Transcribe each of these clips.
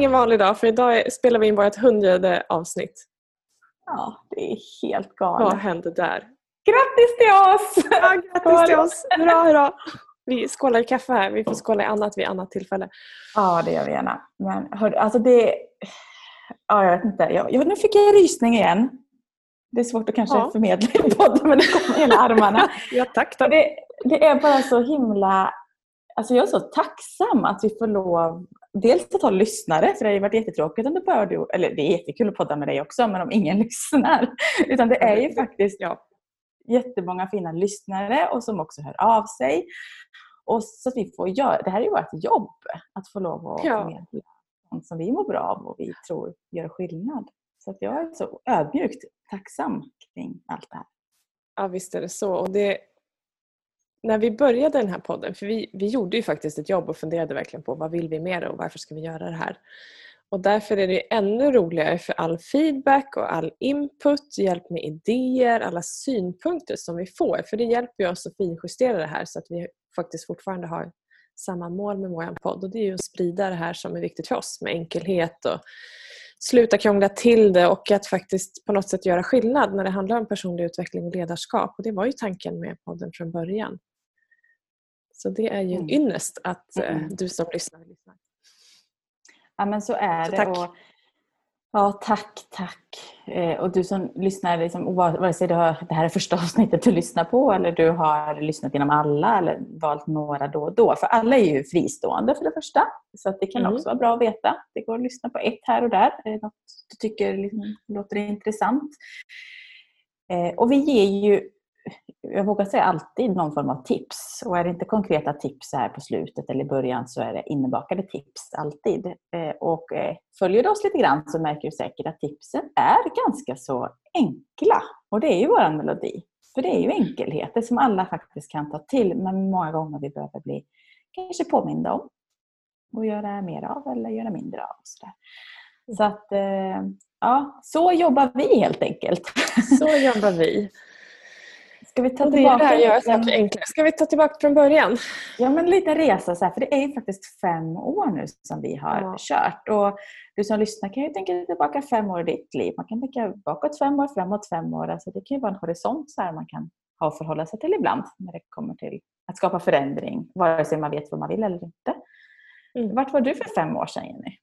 ingen vanlig dag för idag spelar vi in vårt hundrade avsnitt. Ja, det är helt galet. Vad hände där? Grattis till oss! Ja, grattis till oss! Hurra, hurra! Vi skålar i kaffe här. Vi får skåla i annat vid annat tillfälle. Ja, det gör vi gärna. Men hör, alltså det... Ja, jag vet inte. Jag, jag, nu fick jag rysning igen. Det är svårt att kanske ja. förmedla i podden men det kommer hela armarna. ja, tack då. Det, det är bara så himla... Alltså jag är så tacksam att vi får lov dels att ha lyssnare, för det har ju varit jättetråkigt om det bara du, eller det är jättekul att podda med dig också, men om ingen lyssnar. Utan det är ju faktiskt ja, jättemånga fina lyssnare och som också hör av sig. Och så att vi får göra, det här är ju vårt jobb, att få lov att ja. förmedla sånt som vi mår bra av och vi tror gör skillnad. Så att jag är så ödmjukt tacksam kring allt det här. Ja visst är det så. Och det, när vi började den här podden, för vi, vi gjorde ju faktiskt ett jobb och funderade verkligen på vad vill vi mer och varför ska vi göra det här? Och därför är det ännu roligare för all feedback och all input, hjälp med idéer, alla synpunkter som vi får. För det hjälper oss att finjustera det här så att vi faktiskt fortfarande har samma mål med vår podd. Och det är ju att sprida det här som är viktigt för oss med enkelhet och sluta krångla till det och att faktiskt på något sätt göra skillnad när det handlar om personlig utveckling och ledarskap. Och det var ju tanken med podden från början. Så det är ju en mm. ynnest att eh, mm. du som lyssnar lyssnar. Ja men så är så det. Tack. Och, ja, tack, tack. Eh, och du som lyssnar, liksom, vare sig det, har, det här är första avsnittet du lyssnar på eller du har lyssnat genom alla eller valt några då och då. För alla är ju fristående för det första. Så att det kan mm. också vara bra att veta. Det går att lyssna på ett här och där. Något du tycker liksom, låter intressant? Eh, och vi ger ju jag vågar säga alltid någon form av tips. Och är det inte konkreta tips här på slutet eller i början så är det innebakade tips alltid. Eh, och eh, följer du oss lite grann så märker du säkert att tipsen är ganska så enkla. Och det är ju vår melodi. För det är ju enkelheter som alla faktiskt kan ta till men många gånger vi behöver bli kanske påminda om och göra mer av eller göra mindre av. Så, så att eh, ja, så jobbar vi helt enkelt. Så jobbar vi. Ska vi ta tillbaka det göra saker enklare. Ska vi ta tillbaka från början? Ja, men lite resa så här, för det är ju faktiskt fem år nu som vi har ja. kört. Och du som lyssnar kan ju tänka tillbaka fem år i ditt liv. Man kan tänka bakåt fem år, framåt fem år. Alltså det kan ju vara en horisont så här man kan ha att förhålla sig till ibland när det kommer till att skapa förändring, vare sig man vet vad man vill eller inte. Mm. Vart var du för fem år sedan, Jenny?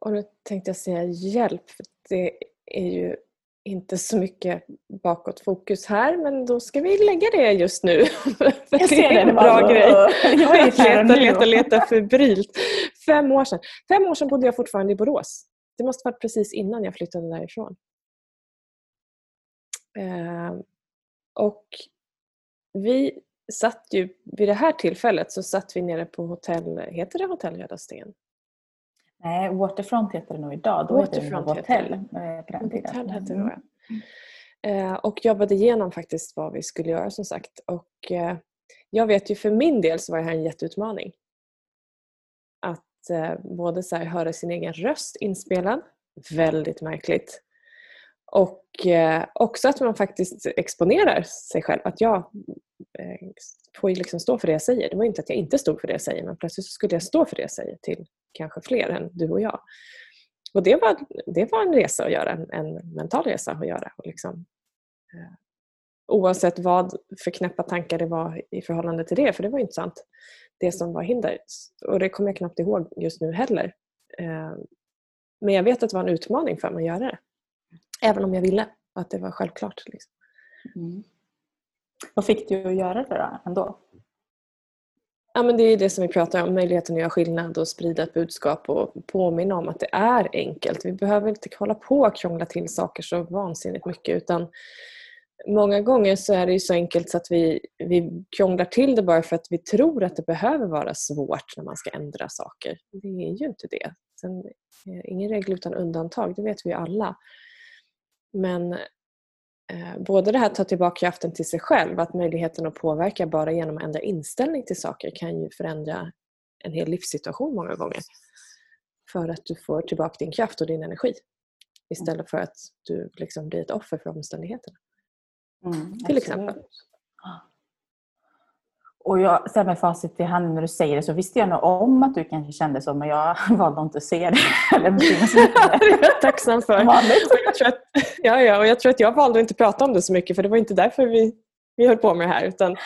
Och nu tänkte jag säga hjälp, för det är ju inte så mycket bakåtfokus här men då ska vi lägga det just nu. jag ser det är en bra grej. Jag är leta, leta, leta febrilt. Fem år sedan. Fem år sedan bodde jag fortfarande i Borås. Det måste varit precis innan jag flyttade därifrån. Eh, och vi satt ju, vid det här tillfället så satt vi nere på hotell, heter det Hotell Röda Sten? Nej, Waterfront heter det nog idag. Då Waterfront heter det Hotell. Eh, på den tiden. Hette det mm. Eh, och jobbade igenom faktiskt vad vi skulle göra som sagt. Och eh, jag vet ju för min del så var det här en jätteutmaning. Att eh, både så här, höra sin egen röst inspelad, väldigt märkligt. Och eh, också att man faktiskt exponerar sig själv. Att jag eh, får liksom stå för det jag säger. Det var inte att jag inte stod för det jag säger men plötsligt skulle jag stå för det jag säger till kanske fler än du och jag. Och det var, det var en resa att göra, en, en mental resa att göra. Och liksom, eh, oavsett vad för knäppa tankar det var i förhållande till det, för det var intressant, det som var hinder. Och det kommer jag knappt ihåg just nu heller. Eh, men jag vet att det var en utmaning för mig att göra det. Även om jag ville, att det var självklart. Liksom. Mm. Vad fick du att göra det då, ändå? Ja, men det är det som vi pratar om, möjligheten att göra skillnad och sprida ett budskap och påminna om att det är enkelt. Vi behöver inte hålla på och krångla till saker så vansinnigt mycket utan många gånger så är det ju så enkelt så att vi, vi krånglar till det bara för att vi tror att det behöver vara svårt när man ska ändra saker. Det är ju inte det. Sen, ingen regel utan undantag, det vet vi ju alla. Men både det här att ta tillbaka kraften till sig själv, att möjligheten att påverka bara genom att ändra inställning till saker kan ju förändra en hel livssituation många gånger. För att du får tillbaka din kraft och din energi istället för att du liksom blir ett offer för omständigheterna. Mm, till exempel. Och jag, så med facit i hand när du säger det så visste jag nog om att du kanske kände så men jag valde inte att se det. Eller det är jag tacksam för. Jag tror att, ja, ja, och jag tror att jag valde att inte prata om det så mycket för det var inte därför vi vi höll på med det här. Utan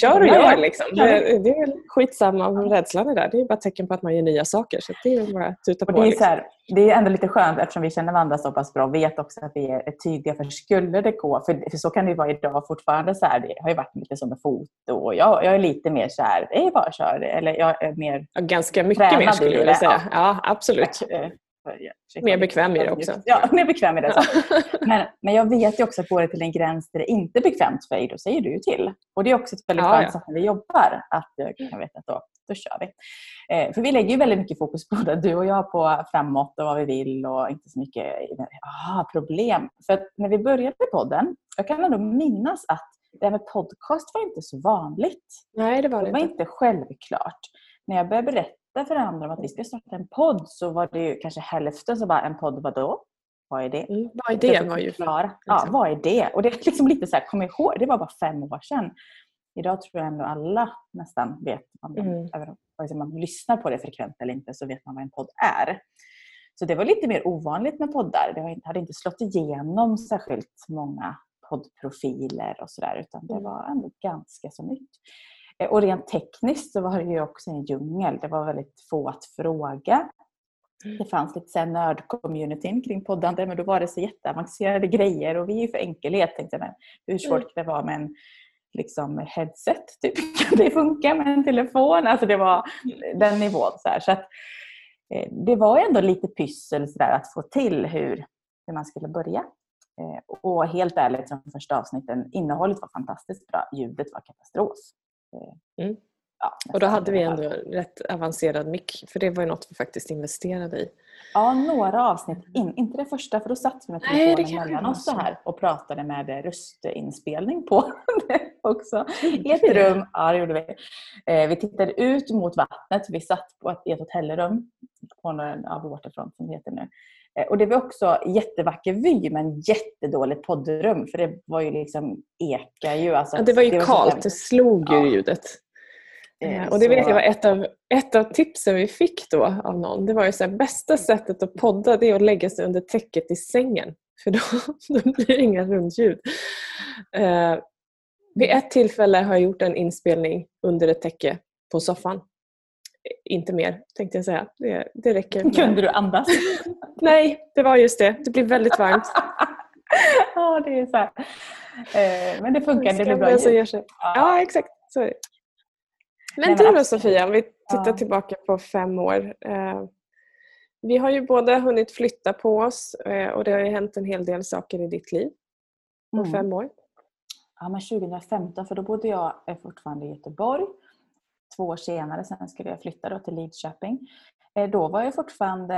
kör och gör. Liksom. Det, det är skitsamma om rädslan är där. Det är bara tecken på att man gör nya saker. Så det är bara att tuta på. Det är, liksom. här, det är ändå lite skönt eftersom vi känner varandra så pass bra och vet också att vi är tydliga. För skulle det gå, för, för så kan det ju vara idag fortfarande. Så här, det har ju varit lite som med foto. Och jag, jag är lite mer så här, det är bara köra. Eller jag är mer ja, Ganska mycket mer skulle jag vilja säga. Ja absolut. Eh, Mer bekväm i det också. Ja, mer bekväm i det. men, men jag vet ju också att går det till en gräns där det inte är bekvämt för dig, då säger du ju till. Och det är också ett väldigt skönt ja, sätt när vi jobbar, att jag vet att då, då kör vi. Eh, för vi lägger ju väldigt mycket fokus, både du och jag, på framåt och vad vi vill och inte så mycket ah, problem. För när vi började podden, jag kan ändå minnas att det här med podcast var inte så vanligt. Nej, det var det, det var inte. inte självklart. När jag började berätta för andra om att vi ska starta en podd så var det ju kanske hälften som bara, en podd vadå? Vad är det? Mm, vad är det? Var ju förklara. Ja, liksom. vad är det? Och det är liksom lite så här, kom ihåg, det var bara fem år sedan. Idag tror jag ändå alla nästan vet, om mm. även om man lyssnar på det frekvent eller inte, så vet man vad en podd är. Så det var lite mer ovanligt med poddar. Det hade inte slått igenom särskilt många poddprofiler och sådär utan det mm. var ändå ganska så nytt. Eh, och rent tekniskt så var det ju också en djungel. Det var väldigt få att fråga. Mm. Det fanns lite nörd-communityn kring poddande men då var det så jätteavancerade grejer och vi är ju för enkelhet. Tänkte jag, hur svårt mm. kan det vara med en liksom, headset? Typ. Kan det funka med en telefon? Alltså det var den nivån. Så, här. så att, eh, det var ändå lite pyssel så där, att få till hur, hur man skulle börja. Eh, och helt ärligt, de första avsnitten, innehållet var fantastiskt bra, ljudet var katastrof. Mm. Ja, och då hade vi ändå rätt avancerad mick, för det var ju något vi faktiskt investerade i. Ja, några avsnitt in. Inte det första, för då satt vi med telefonen mellan oss så här och pratade med röstinspelning på också. I ett rum. Ja, det gjorde vi. Eh, vi tittade ut mot vattnet. Vi satt på ett, i ett hotellrum på en ja, Waterfront som det heter nu. Eh, och det var också jättevacker vy men jättedåligt poddrum för det var ju liksom eka ju. Alltså, ja, det var ju det var kallt, det slog ju ja. ljudet. Eh, och det vet jag var ett av, ett av tipsen vi fick då av någon. Det var ju så här, bästa sättet att podda det är att lägga sig under täcket i sängen. För då, då blir det inga rundljud. Eh, vid ett tillfälle har jag gjort en inspelning under ett täcke på soffan inte mer tänkte jag säga. Det, det räcker. Kunde du andas? Nej, det var just det. Det blir väldigt varmt. ja, det är så här. Eh, men det funkar, det blir bra ljud. Ja. ja, exakt. Så. Men, men du då Sofia, om vi tittar ja. tillbaka på fem år. Eh, vi har ju båda hunnit flytta på oss eh, och det har ju hänt en hel del saker i ditt liv på mm. fem år. Ja, men 2015, för då bodde jag fortfarande i Göteborg två år senare, sen skulle jag flytta då till Lidköping. Eh, då var jag fortfarande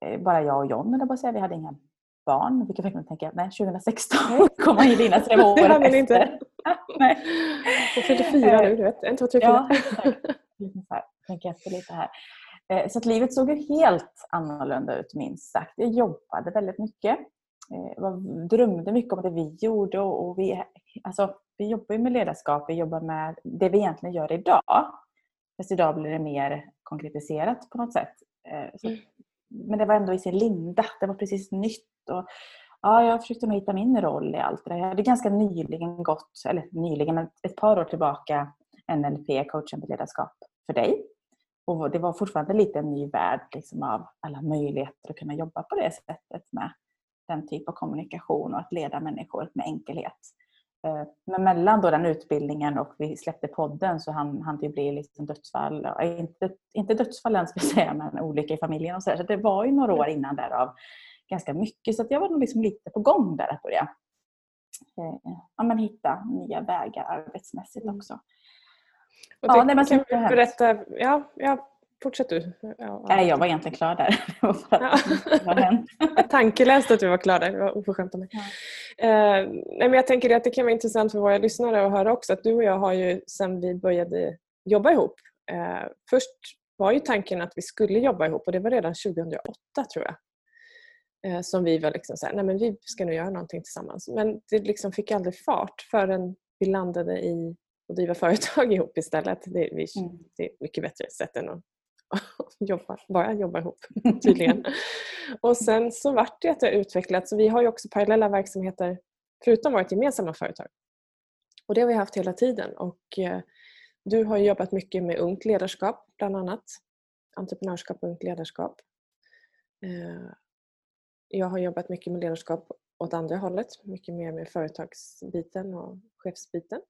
eh, bara jag och John, eller bara säga. vi hade inga barn. Vilket fick mig tänka, nej 2016 kom man dina tre år Det ni inte. nej. Jag fyllde fyra nu, du vet. En, två, tre, fyra. Ja, tänker efter lite här. Eh, så att livet såg ju helt annorlunda ut minst sagt. Jag jobbade väldigt mycket. Jag drömde mycket om det vi gjorde och vi, alltså, vi jobbar ju med ledarskap, vi jobbar med det vi egentligen gör idag. Fast idag blir det mer konkretiserat på något sätt. Eh, så, mm. Men det var ändå i sin linda, det var precis nytt. Och, ja, jag försökte nog hitta min roll i allt det där. Jag hade ganska nyligen gått, eller nyligen, ett par år tillbaka, NLP, coachande ledarskap, för dig. Och det var fortfarande lite en ny värld liksom, av alla möjligheter att kunna jobba på det sättet med den typ av kommunikation och att leda människor med enkelhet. Eh, men mellan då den utbildningen och vi släppte podden så hann, hann det bli liksom dödsfall. Inte, inte dödsfall än ska jag säga, men olycka i familjen och så. Där. Så det var ju några år innan därav ganska mycket. Så jag var nog liksom lite på gång där att börja eh, ja, men hitta nya vägar arbetsmässigt mm. också. Och det, ja, nej, men kan du berätta, ja, ja, Fortsätt du. Ja, Nej, jag var egentligen klar där. jag tankeläste att du var klar där. Det var oförskämt av mig. Ja. Nej, men jag tänker att det kan vara intressant för våra lyssnare att höra också att du och jag har ju sedan vi började jobba ihop. Uh, först var ju tanken att vi skulle jobba ihop och det var redan 2008 tror jag. Uh, som vi var liksom så här, nej men vi ska nu göra någonting tillsammans. Men det liksom fick aldrig fart förrän vi landade i och driva företag ihop istället. Det är, mm. det är mycket bättre sätt än att jobba, bara jobba ihop tydligen. och sen så vart det att det har utvecklats. Vi har ju också parallella verksamheter förutom vårt gemensamma företag. Och det har vi haft hela tiden. Och eh, du har jobbat mycket med ungt ledarskap bland annat. Entreprenörskap och ungt ledarskap. Eh, jag har jobbat mycket med ledarskap åt andra hållet, mycket mer med företagsbiten och chefsbiten.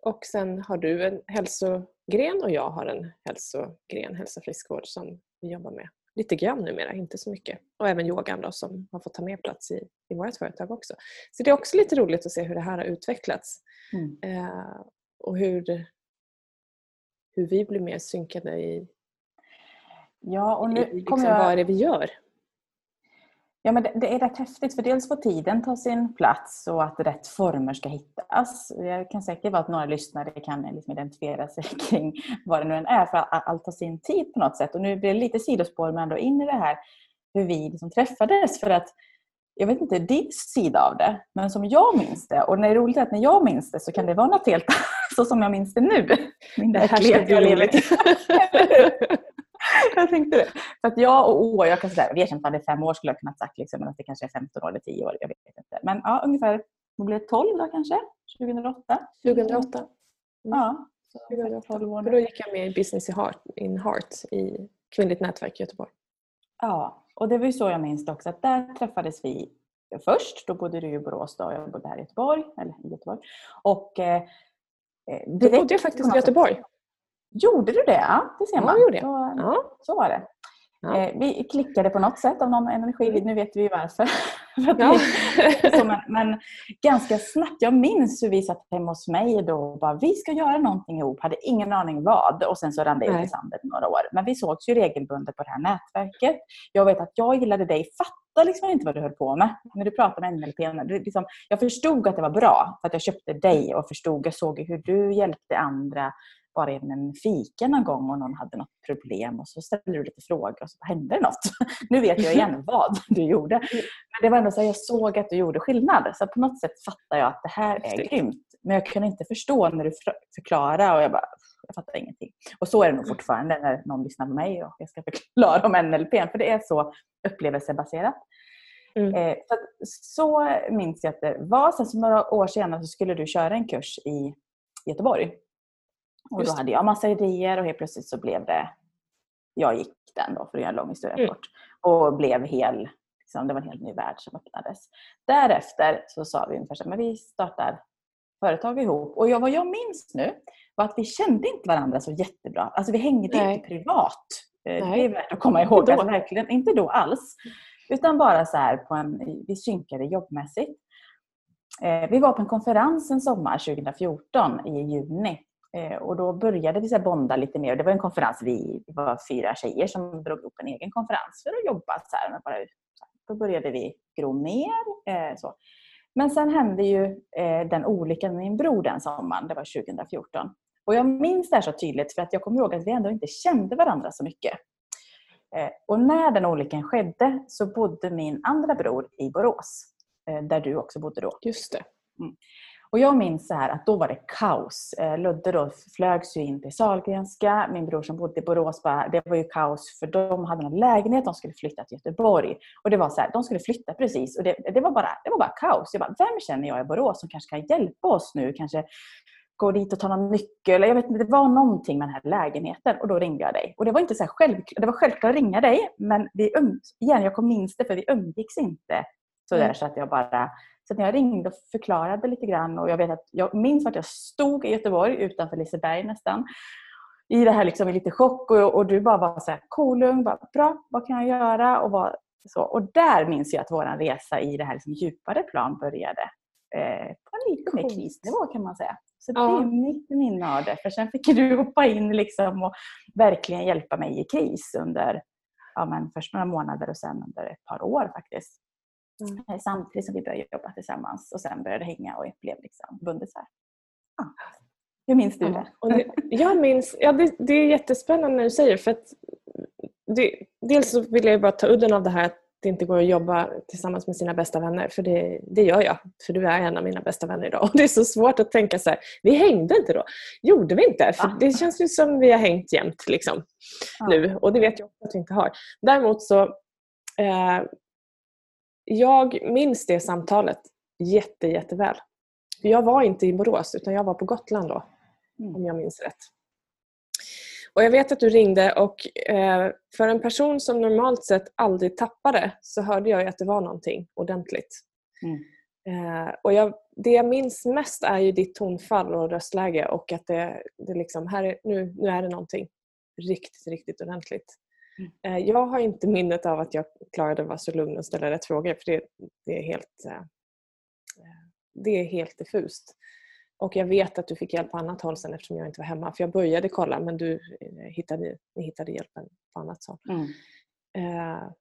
Och sen har du en hälso hälsogren och jag har en hälsogren, hälsa friskvård som vi jobbar med lite grann numera, inte så mycket. Och även yogan då, som har fått ta mer plats i, i vårt företag också. Så det är också lite roligt att se hur det här har utvecklats. Mm. Eh, och hur, hur vi blir mer synkade i, ja, och nu i liksom, jag... vad är det vi gör. Ja, men det, det, är rätt häftigt för dels får tiden ta sin plats och att rätt former ska hittas. Jag kan säkert vara att några lyssnare kan liksom identifiera sig kring vad det nu än är för att allt tar sin tid på något sätt. Och nu blir det lite sidospår men ändå in i det här hur vi liksom träffades för att jag vet inte din sida av det, men som jag minns det och det är roligt att när jag minns det så kan det vara något helt så som jag minns det nu. Min det här ska bli roligt. jag tänkte det. För att jag och år, jag kan säga, vi har känt varandra i fem år skulle jag kunna sagt, liksom, men att det kanske är 15 år eller 10 år, jag vet inte. Men ja, ungefär, vad blir det, 12 då kanske? 2008? 2008. Mm. Ja. 2012 år. Då gick jag med i Business in Heart i Kvinnligt nätverk i Göteborg. Ja, och det var ju så jag minns det också, att där träffades vi först. Då bodde du i Borås då, och jag bodde här i Göteborg. Eller i Göteborg. Och, eh, då bodde jag faktiskt i Göteborg. Gjorde du det? Ja, det ser man. Ja, gjorde Så, ja. så var det. Ja. Eh, vi klickade på något sätt av någon energi. Nu vet vi varför. ja. men, men, ganska snabbt. Jag minns hur vi satt hemma hos mig då och bara vi ska göra någonting ihop. Hade ingen aning vad. Och sen så rann det ut i sanden några år. Men vi sågs ju regelbundet på det här nätverket. Jag vet att jag gillade dig. Fattade liksom inte vad du höll på med. När du pratade med NLP. Liksom, jag förstod att det var bra. För att jag köpte dig och förstod. Jag såg hur du hjälpte andra bara genom en fika någon gång och någon hade något problem och så ställde du lite frågor och så hände det något. nu vet jag igen vad du gjorde. Men det var ändå så att jag såg att du gjorde skillnad. Så på något sätt fattar jag att det här är grymt. Men jag kunde inte förstå när du förklarade och jag bara, jag fattar ingenting. Och så är det nog fortfarande när någon lyssnar på mig och jag ska förklara om NLP. För det är så upplevelsebaserat. Mm. Eh, så, så minns jag att det var. Sen så några år senare så skulle du köra en kurs i Göteborg. Och då hade jag massa idéer och helt plötsligt så blev det, jag gick den då för att göra en lång historia mm. kort. Och blev hel, liksom, det var en helt ny värld som öppnades. Därefter så sa vi ungefär så men vi startar företag ihop. Och jag, vad jag minns nu var att vi kände inte varandra så jättebra. Alltså vi hängde Nej. inte privat. Eh, Nej. Det är värt att komma ihåg. Inte då. Alltså, verkligen, inte då alls. Utan bara så här på en, vi synkade jobbmässigt. Eh, vi var på en konferens en sommar 2014 i juni och då började vi så bonda lite mer. Det var en konferens, vi var fyra tjejer som drog ihop en egen konferens för att jobba. Så här, men bara, då började vi gro mer. Eh, så. Men sen hände ju eh, den olyckan med min bror den sommaren, det var 2014. Och jag minns det här så tydligt för att jag kommer ihåg att vi ändå inte kände varandra så mycket. Och när den olyckan skedde så bodde min andra bror i Borås. Där du också bodde då. Just det. Mm. Och jag minns så här att då var det kaos. Eh, Ludde då flögs ju in till Sahlgrenska. Min bror som bodde i Borås, bara, det var ju kaos för de hade en lägenhet, de skulle flytta till Göteborg. Och det var så här, de skulle flytta precis och det, det, var, bara, det var bara kaos. Jag bara, vem känner jag i Borås som kanske kan hjälpa oss nu? Kanske gå dit och ta någon nyckel. Jag vet inte, det var någonting med den här lägenheten och då ringde jag dig. Och det var inte så självklart, det var självklart att ringa dig men vi igen, jag kom minns det för vi umgicks inte så där mm. så att jag bara så när jag ringde och förklarade lite grann och jag vet att jag minns att jag stod i Göteborg utanför Liseberg nästan i det här liksom i lite chock och, och du bara var så här kolugn, bara, bra, vad kan jag göra? Och, var, så. och där minns jag att vår resa i det här liksom djupare plan började. Eh, på en lite mer krisnivå kan man säga. Så ja. det är mitt minne av det. För sen fick du hoppa in liksom och verkligen hjälpa mig i kris under ja, men först några månader och sen under ett par år faktiskt. Mm. Eh, samtidigt som vi började jobba tillsammans och sen började hänga och blev liksom bundisar. Ja. Hur minns du det? Ja, det jag minns, ja, det, det, är jättespännande när du säger för att det, dels så vill jag bara ta udden av det här att det inte går att jobba tillsammans med sina bästa vänner. För det, det gör jag. För du är en av mina bästa vänner idag. Och det är så svårt att tänka så här, vi hängde inte då. Gjorde vi inte? För det känns ju som vi har hängt jämt liksom, ja. nu. Och det vet jag också att vi inte har. Däremot så eh, jag minns det samtalet jätte, jätteväl. För jag var inte i Borås utan jag var på Gotland då. Mm. Om jag minns rätt. Och Jag vet att du ringde och eh, för en person som normalt sett aldrig tappade så hörde jag att det var någonting ordentligt. Mm. Eh, och jag, det jag minns mest är ju ditt tonfall och röstläge och att det, det liksom, här är, nu, nu är det någonting riktigt, riktigt ordentligt. Mm. Eh, jag har inte minnet av att jag klarade att vara så lugn och ställa rätt frågor för det, det är helt eh, eh, det är helt diffust. Och jag vet att du fick hjälp på annat håll sen eftersom jag inte var hemma. För jag började kolla men du hittade, ni hittade hjälpen på annat håll. Mm. Eh,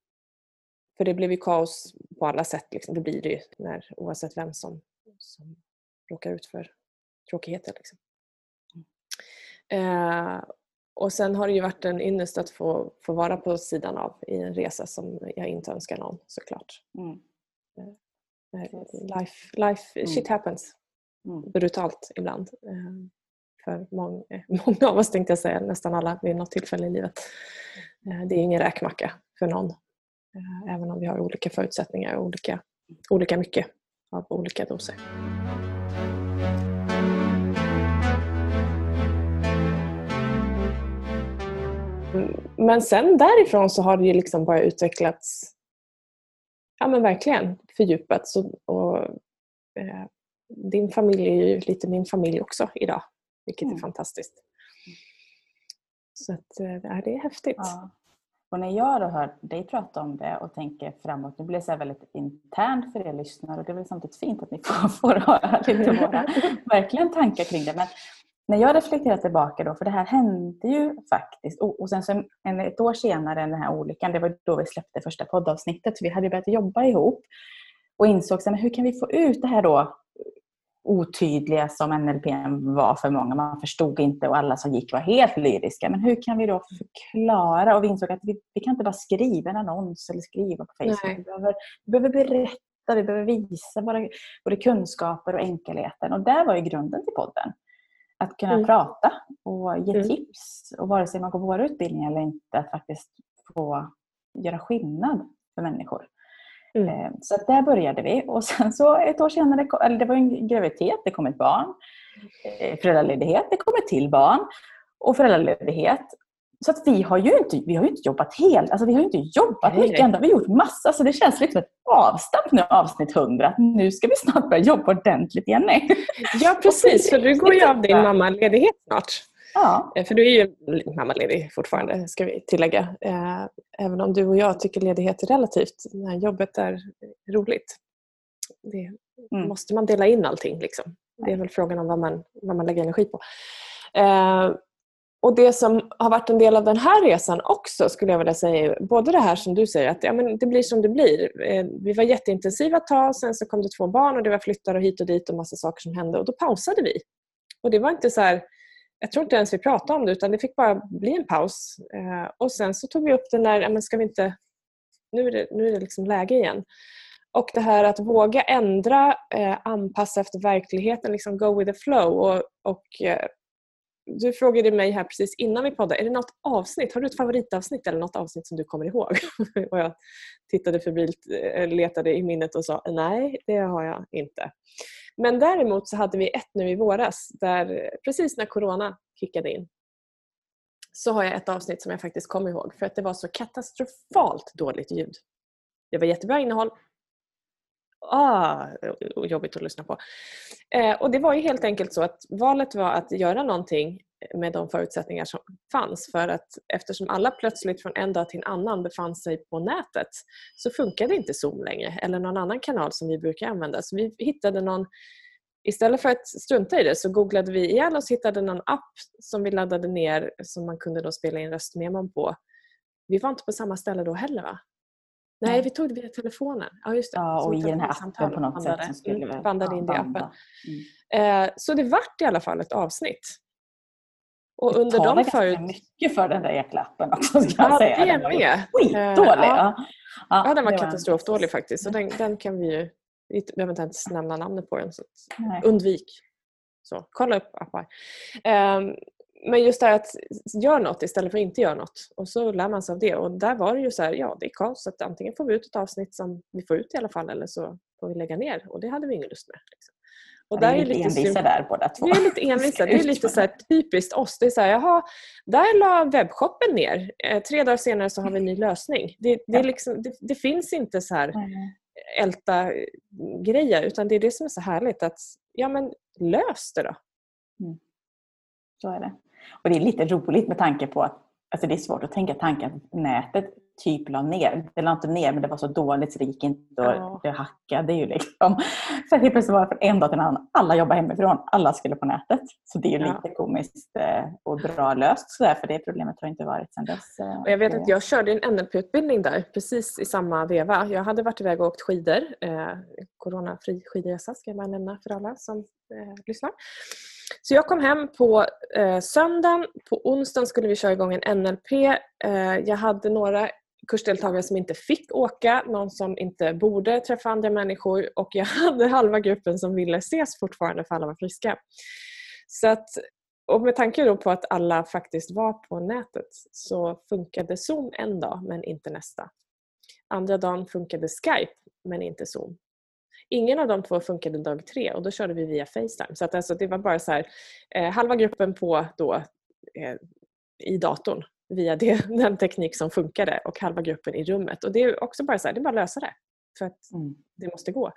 för det blev ju kaos på alla sätt. Liksom. Det blir det ju när, oavsett vem som, som råkar ut för tråkigheter. Liksom. Eh, och sen har det ju varit en ynnest att få, få vara på sidan av i en resa som jag inte önskar någon såklart. Mm. Eh, life, life, mm. shit happens. Mm. Brutalt ibland. Eh, för många, många av oss tänkte jag säga, nästan alla vid något tillfälle i livet. Eh, det är ingen räkmacka för någon. Även om vi har olika förutsättningar och olika, olika mycket av olika doser. Men sen därifrån så har det ju liksom bara utvecklats, ja men verkligen fördjupats. Och, och eh, din familj är ju lite min familj också idag, vilket mm. är fantastiskt. Så att, eh, det är häftigt. Ja. Och när jag då hör dig prata om det och tänker framåt, nu blir det så väldigt internt för er lyssnare och det är väl samtidigt fint att ni får, får höra lite våra verkligen tankar kring det. Men när jag reflekterar tillbaka då, för det här hände ju faktiskt och, och sen så en, ett år senare än den här olyckan, det var då vi släppte första poddavsnittet, så vi hade börjat jobba ihop och insåg så, men hur kan vi få ut det här då otydliga som NLPM var för många. Man förstod inte och alla som gick var helt lyriska. Men hur kan vi då förklara? Och vi insåg att vi, vi kan inte bara skriva en annons eller skriva på Facebook. Vi behöver, vi behöver berätta, vi behöver visa våra, både kunskaper och enkelheten. Och där var ju grunden till podden. Att kunna mm. prata och ge mm. tips. Och vare sig man går våra utbildningar eller inte, att faktiskt få göra skillnad för människor. Mm. Eh, så att där började vi. Och sen så ett år senare, eller det var en graviditet, det kom ett barn. Eh, föräldraledighet, det kom ett till barn. Och föräldraledighet. Så att vi har ju inte, vi har inte jobbat helt, alltså vi har inte jobbat Nej. mycket, ändå har vi gjort massa. Så det känns liksom ett avstamp nu, avsnitt 100. Nu ska vi snart börja jobba ordentligt igen. Ja precis, för du går ju av din mammaledighet snart. Ja. Eh, för du är ju mammaledig fortfarande, ska vi tillägga. Eh, även om du och jag tycker ledighet är relativt. När jobbet är roligt. Det mm. måste man dela in allting. Liksom. Det är väl frågan om vad man, vad man lägger energi på. Och Det som har varit en del av den här resan också skulle jag vilja säga både det här som du säger att ja, men det blir som det blir. Eh, vi var jätteintensiva ett tag, sen så kom det två barn och det var flyttar och hit och dit och massa saker som hände och då pausade vi. Och det var inte så här, jag tror inte ens vi pratade om det utan det fick bara bli en paus. Eh, och sen så tog vi upp det ja, men ska vi inte, nu är det, nu är det liksom läge igen. Och det här att våga ändra, eh, anpassa efter verkligheten, liksom go with the flow. Och, och eh, du frågade mig här precis innan vi poddade, är det något avsnitt, har du ett favoritavsnitt eller något avsnitt som du kommer ihåg? och jag tittade febrilt, eh, letade i minnet och sa nej, det har jag inte. Men däremot så hade vi ett nu i våras där precis när Corona kickade in så har jag ett avsnitt som jag faktiskt kommer ihåg för att det var så katastrofalt dåligt ljud. Det var jättebra innehåll. Ah, jobbigt att lyssna på. Eh, och Det var ju helt enkelt så att valet var att göra någonting med de förutsättningar som fanns. För att eftersom alla plötsligt från en dag till en annan befann sig på nätet så funkade inte Zoom längre eller någon annan kanal som vi brukar använda. Så vi hittade någon Istället för att strunta i det så googlade vi ihjäl oss och hittade någon app som vi laddade ner som man kunde då spela in röstmemon på. Vi var inte på samma ställe då heller va? Nej, vi tog det via telefonen. Ja, just det. Ja, och i den här appen på något bandade, sätt. Som skulle mm, bandade in det i appen. Mm. Eh, så det vart i alla fall ett avsnitt. Och det under de förut... mycket för den där jäkla appen också. Ska ja, säga. det med. Skitdålig. Uh, ja. Ja, ja den var, var katastrofdålig faktiskt. Så den, den kan vi ju... Vi behöver inte ens nämna namnet på den. Så undvik. Så, kolla upp appar. Um, men just det här att göra något istället för att inte göra något. Och så lär man sig av det. Och där var det ju så här, ja det är kaos. Att antingen får vi ut ett avsnitt som vi får ut i alla fall eller så får vi lägga ner. Och det hade vi ingen lust med. Liksom. Och där är lite envisa där båda två. Vi är lite envisa. Det är lite så typiskt oss. Det är så här, jaha, där la webbshoppen ner. Eh, tre dagar senare så har vi en ny lösning. Det, det, liksom, det, det finns inte så här älta grejer utan det är det som är så härligt att ja men lös det då. Mm. Så är det. Och det är lite roligt med tanke på att alltså det är svårt att tänka tanken att nätet typ la ner. Det la inte ner men det var så dåligt så det gick inte och ja. det hackade ju liksom. Så helt plötsligt var det från en dag till en annan. Alla jobbar hemifrån. Alla skulle på nätet. Så det är ju ja. lite komiskt eh, och bra löst sådär för det problemet har inte varit sedan dess. Eh, och jag vet att jag körde en NLP-utbildning där precis i samma veva. Jag hade varit iväg och åkt skidor. Eh, coronafri skidresa ska jag bara nämna för alla som eh, lyssnar. Så jag kom hem på eh, söndagen. På onsdagen skulle vi köra igång en NLP. Eh, jag hade några kursdeltagare som inte fick åka, någon som inte borde träffa andra människor och jag hade halva gruppen som ville ses fortfarande för alla var friska. Så att, och med tanke då på att alla faktiskt var på nätet så funkade Zoom en dag men inte nästa. Andra dagen funkade Skype men inte Zoom. Ingen av de två funkade dag tre och då körde vi via Facetime. Så att alltså, det var bara så här, eh, halva gruppen på då, eh, i datorn via det, den teknik som funkade och halva gruppen i rummet. Och Det är också bara så här, det är bara att lösa det. För att mm. det måste gå.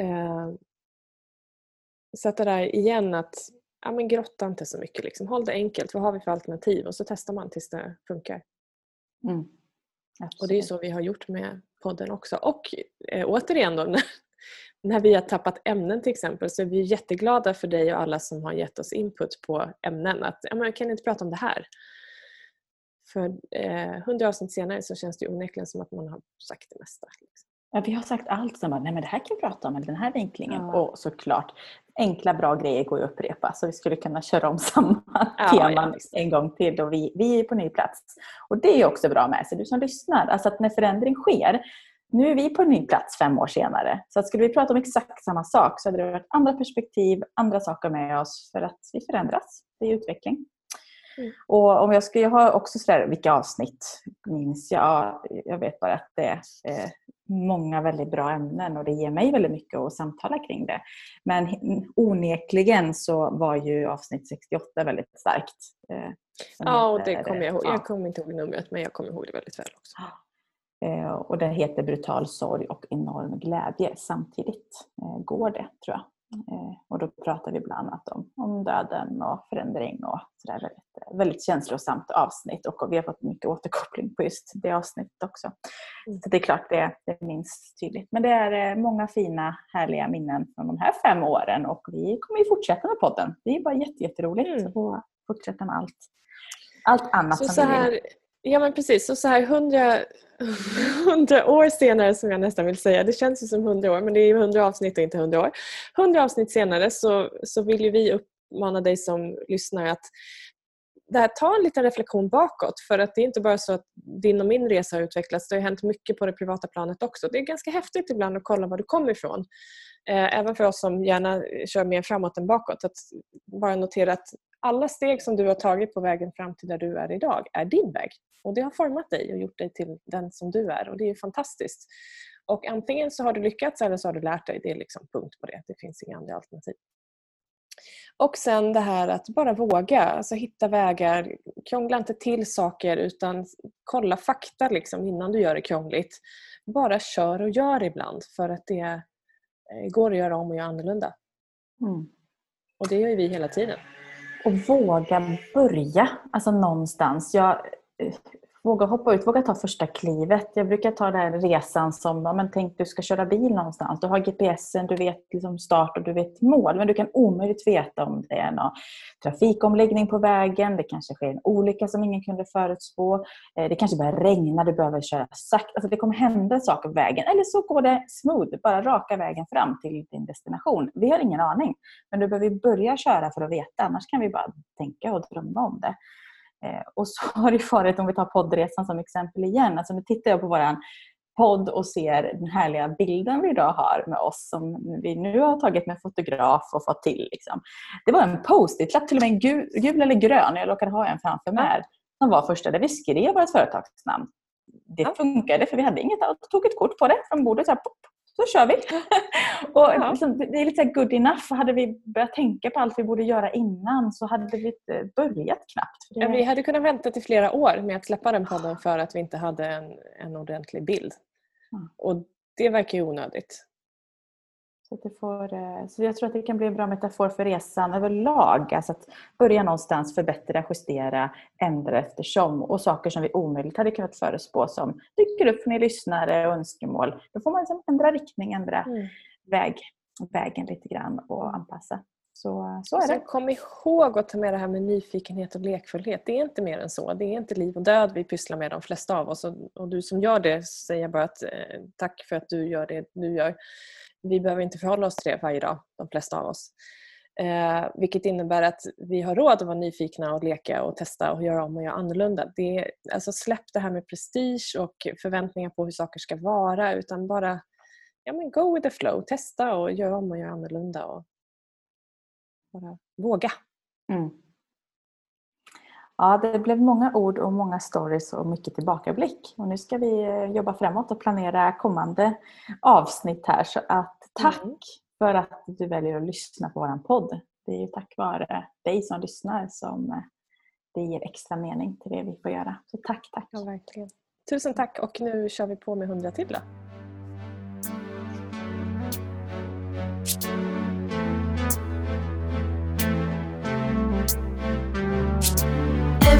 Eh, så att det där igen att ja, men grotta inte så mycket. Liksom. Håll det enkelt. Vad har vi för alternativ? Och så testar man tills det funkar. Mm. Och Det är så vi har gjort med podden också. Och eh, återigen då, när, när vi har tappat ämnen till exempel så är vi jätteglada för dig och alla som har gett oss input på ämnen. Att ja, kan inte prata om det här? För eh, hundra avsnitt senare så känns det onekligen som att man har sagt det mesta. Liksom. Ja, vi har sagt allt som bara, nej men det här kan vi prata om, eller den här vinklingen. Ja. Och såklart, enkla bra grejer går ju att upprepa. Så vi skulle kunna köra om samma ja, teman ja, en gång till och vi, vi är på ny plats. Och det är också bra med sig, du som lyssnar. Alltså att när förändring sker, nu är vi på en ny plats fem år senare. Så att skulle vi prata om exakt samma sak så hade det varit andra perspektiv, andra saker med oss för att vi förändras. Det är utveckling. Mm. Och om jag, ska, jag har också sådär, vilka avsnitt minns jag? Jag vet bara att det är många väldigt bra ämnen och det ger mig väldigt mycket att samtala kring det. Men onekligen så var ju avsnitt 68 väldigt starkt. Eh, ja, och det kommer jag ihåg. Jag kommer inte ihåg numret men jag kommer ihåg det väldigt väl också. Eh, och den heter Brutal sorg och enorm glädje samtidigt. Går det, tror jag. Eh, och då pratar vi bland annat om, om döden och förändring och sådär. Väldigt, väldigt känslosamt avsnitt och vi har fått mycket återkoppling på just det avsnittet också. Mm. Så det är klart det, det minns tydligt. Men det är eh, många fina härliga minnen från de här fem åren och vi kommer ju fortsätta med podden. Det är bara jätteroligt mm. att fortsätta med allt, allt annat så som så vi vill. Ja men precis, och så här hundra, hundra år senare som jag nästan vill säga, det känns ju som hundra år men det är ju hundra avsnitt och inte hundra år. Hundra avsnitt senare så, så vill ju vi uppmana dig som lyssnar att det här, ta en liten reflektion bakåt för att det är inte bara så att din och min resa har utvecklats, det har hänt mycket på det privata planet också. Det är ganska häftigt ibland att kolla var du kommer ifrån. Eh, även för oss som gärna kör mer framåt än bakåt. Att bara notera att alla steg som du har tagit på vägen fram till där du är idag är din väg. Och Det har format dig och gjort dig till den som du är och det är fantastiskt. Och Antingen så har du lyckats eller så har du lärt dig. Det är liksom punkt på det. Det finns inga andra alternativ. Och sen det här att bara våga, alltså hitta vägar. Krångla inte till saker utan kolla fakta liksom innan du gör det krångligt. Bara kör och gör ibland för att det eh, går att göra om och göra annorlunda. Mm. Och det gör vi hela tiden. Och våga börja, alltså någonstans. Jag våga hoppa ut, våga ta första klivet. Jag brukar ta den resan som, ja, men tänk du ska köra bil någonstans. Du har GPSen, du vet liksom start och du vet mål. Men du kan omöjligt veta om det är någon trafikomläggning på vägen. Det kanske sker en olycka som ingen kunde förutspå. Eh, det kanske börjar regna, du behöver köra sakta. Alltså det kommer hända saker på vägen. Eller så går det smooth, bara raka vägen fram till din destination. Vi har ingen aning. Men du behöver börja köra för att veta. Annars kan vi bara tänka och drömma om det. Eh, och så har det varit, om vi tar poddresan som exempel igen, alltså nu tittar jag på våran podd och ser den härliga bilden vi idag har med oss som vi nu har tagit med fotograf och fått till. Liksom. Det var en post-it-lapp, till och med gul, gul eller grön, jag råkade ha en framför mig, som var första där vi skrev vårt företagsnamn. Det funkade för vi hade inget annat. tog ett kort på det från bordet. Så, här, pop, så kör vi! och ja. liksom, det är lite good enough. Hade vi börjat tänka på allt vi borde göra innan så hade vi inte börjat knappt. Det... Vi hade kunnat vänta till flera år med att släppa den podden för att vi inte hade en, en ordentlig bild. Mm. Och det verkar ju onödigt. Så, det får, eh, så jag tror att det kan bli en bra metafor för resan överlag. Alltså att börja någonstans, förbättra, justera, ändra eftersom. Och saker som vi omöjligt hade kunnat förespå som dyker upp från er lyssnare och önskemål. Då får man liksom ändra riktning, ändra mm. väg, vägen lite grann och anpassa. Så, så är det. kom ihåg att ta med det här med nyfikenhet och lekfullhet. Det är inte mer än så. Det är inte liv och död vi pysslar med de flesta av oss. Och, du som gör det säger bara att eh, tack för att du gör det du gör. Vi behöver inte förhålla oss till det varje dag, de flesta av oss. Eh, vilket innebär att vi har råd att vara nyfikna och leka och testa och göra om och göra annorlunda. Det är, alltså släpp det här med prestige och förväntningar på hur saker ska vara utan bara ja, men go with the flow. Testa och göra om och göra annorlunda. Och bara våga. Mm. Ja, det blev många ord och många stories och mycket tillbakablick. Och nu ska vi eh, jobba framåt och planera kommande avsnitt här. Så att tack mm. för att du väljer att lyssna på vår podd. Det är ju tack vare dig som lyssnar som eh, det ger extra mening till det vi får göra. Så tack, tack. Ja, verkligen. Tusen tack och nu kör vi på med hundra till då.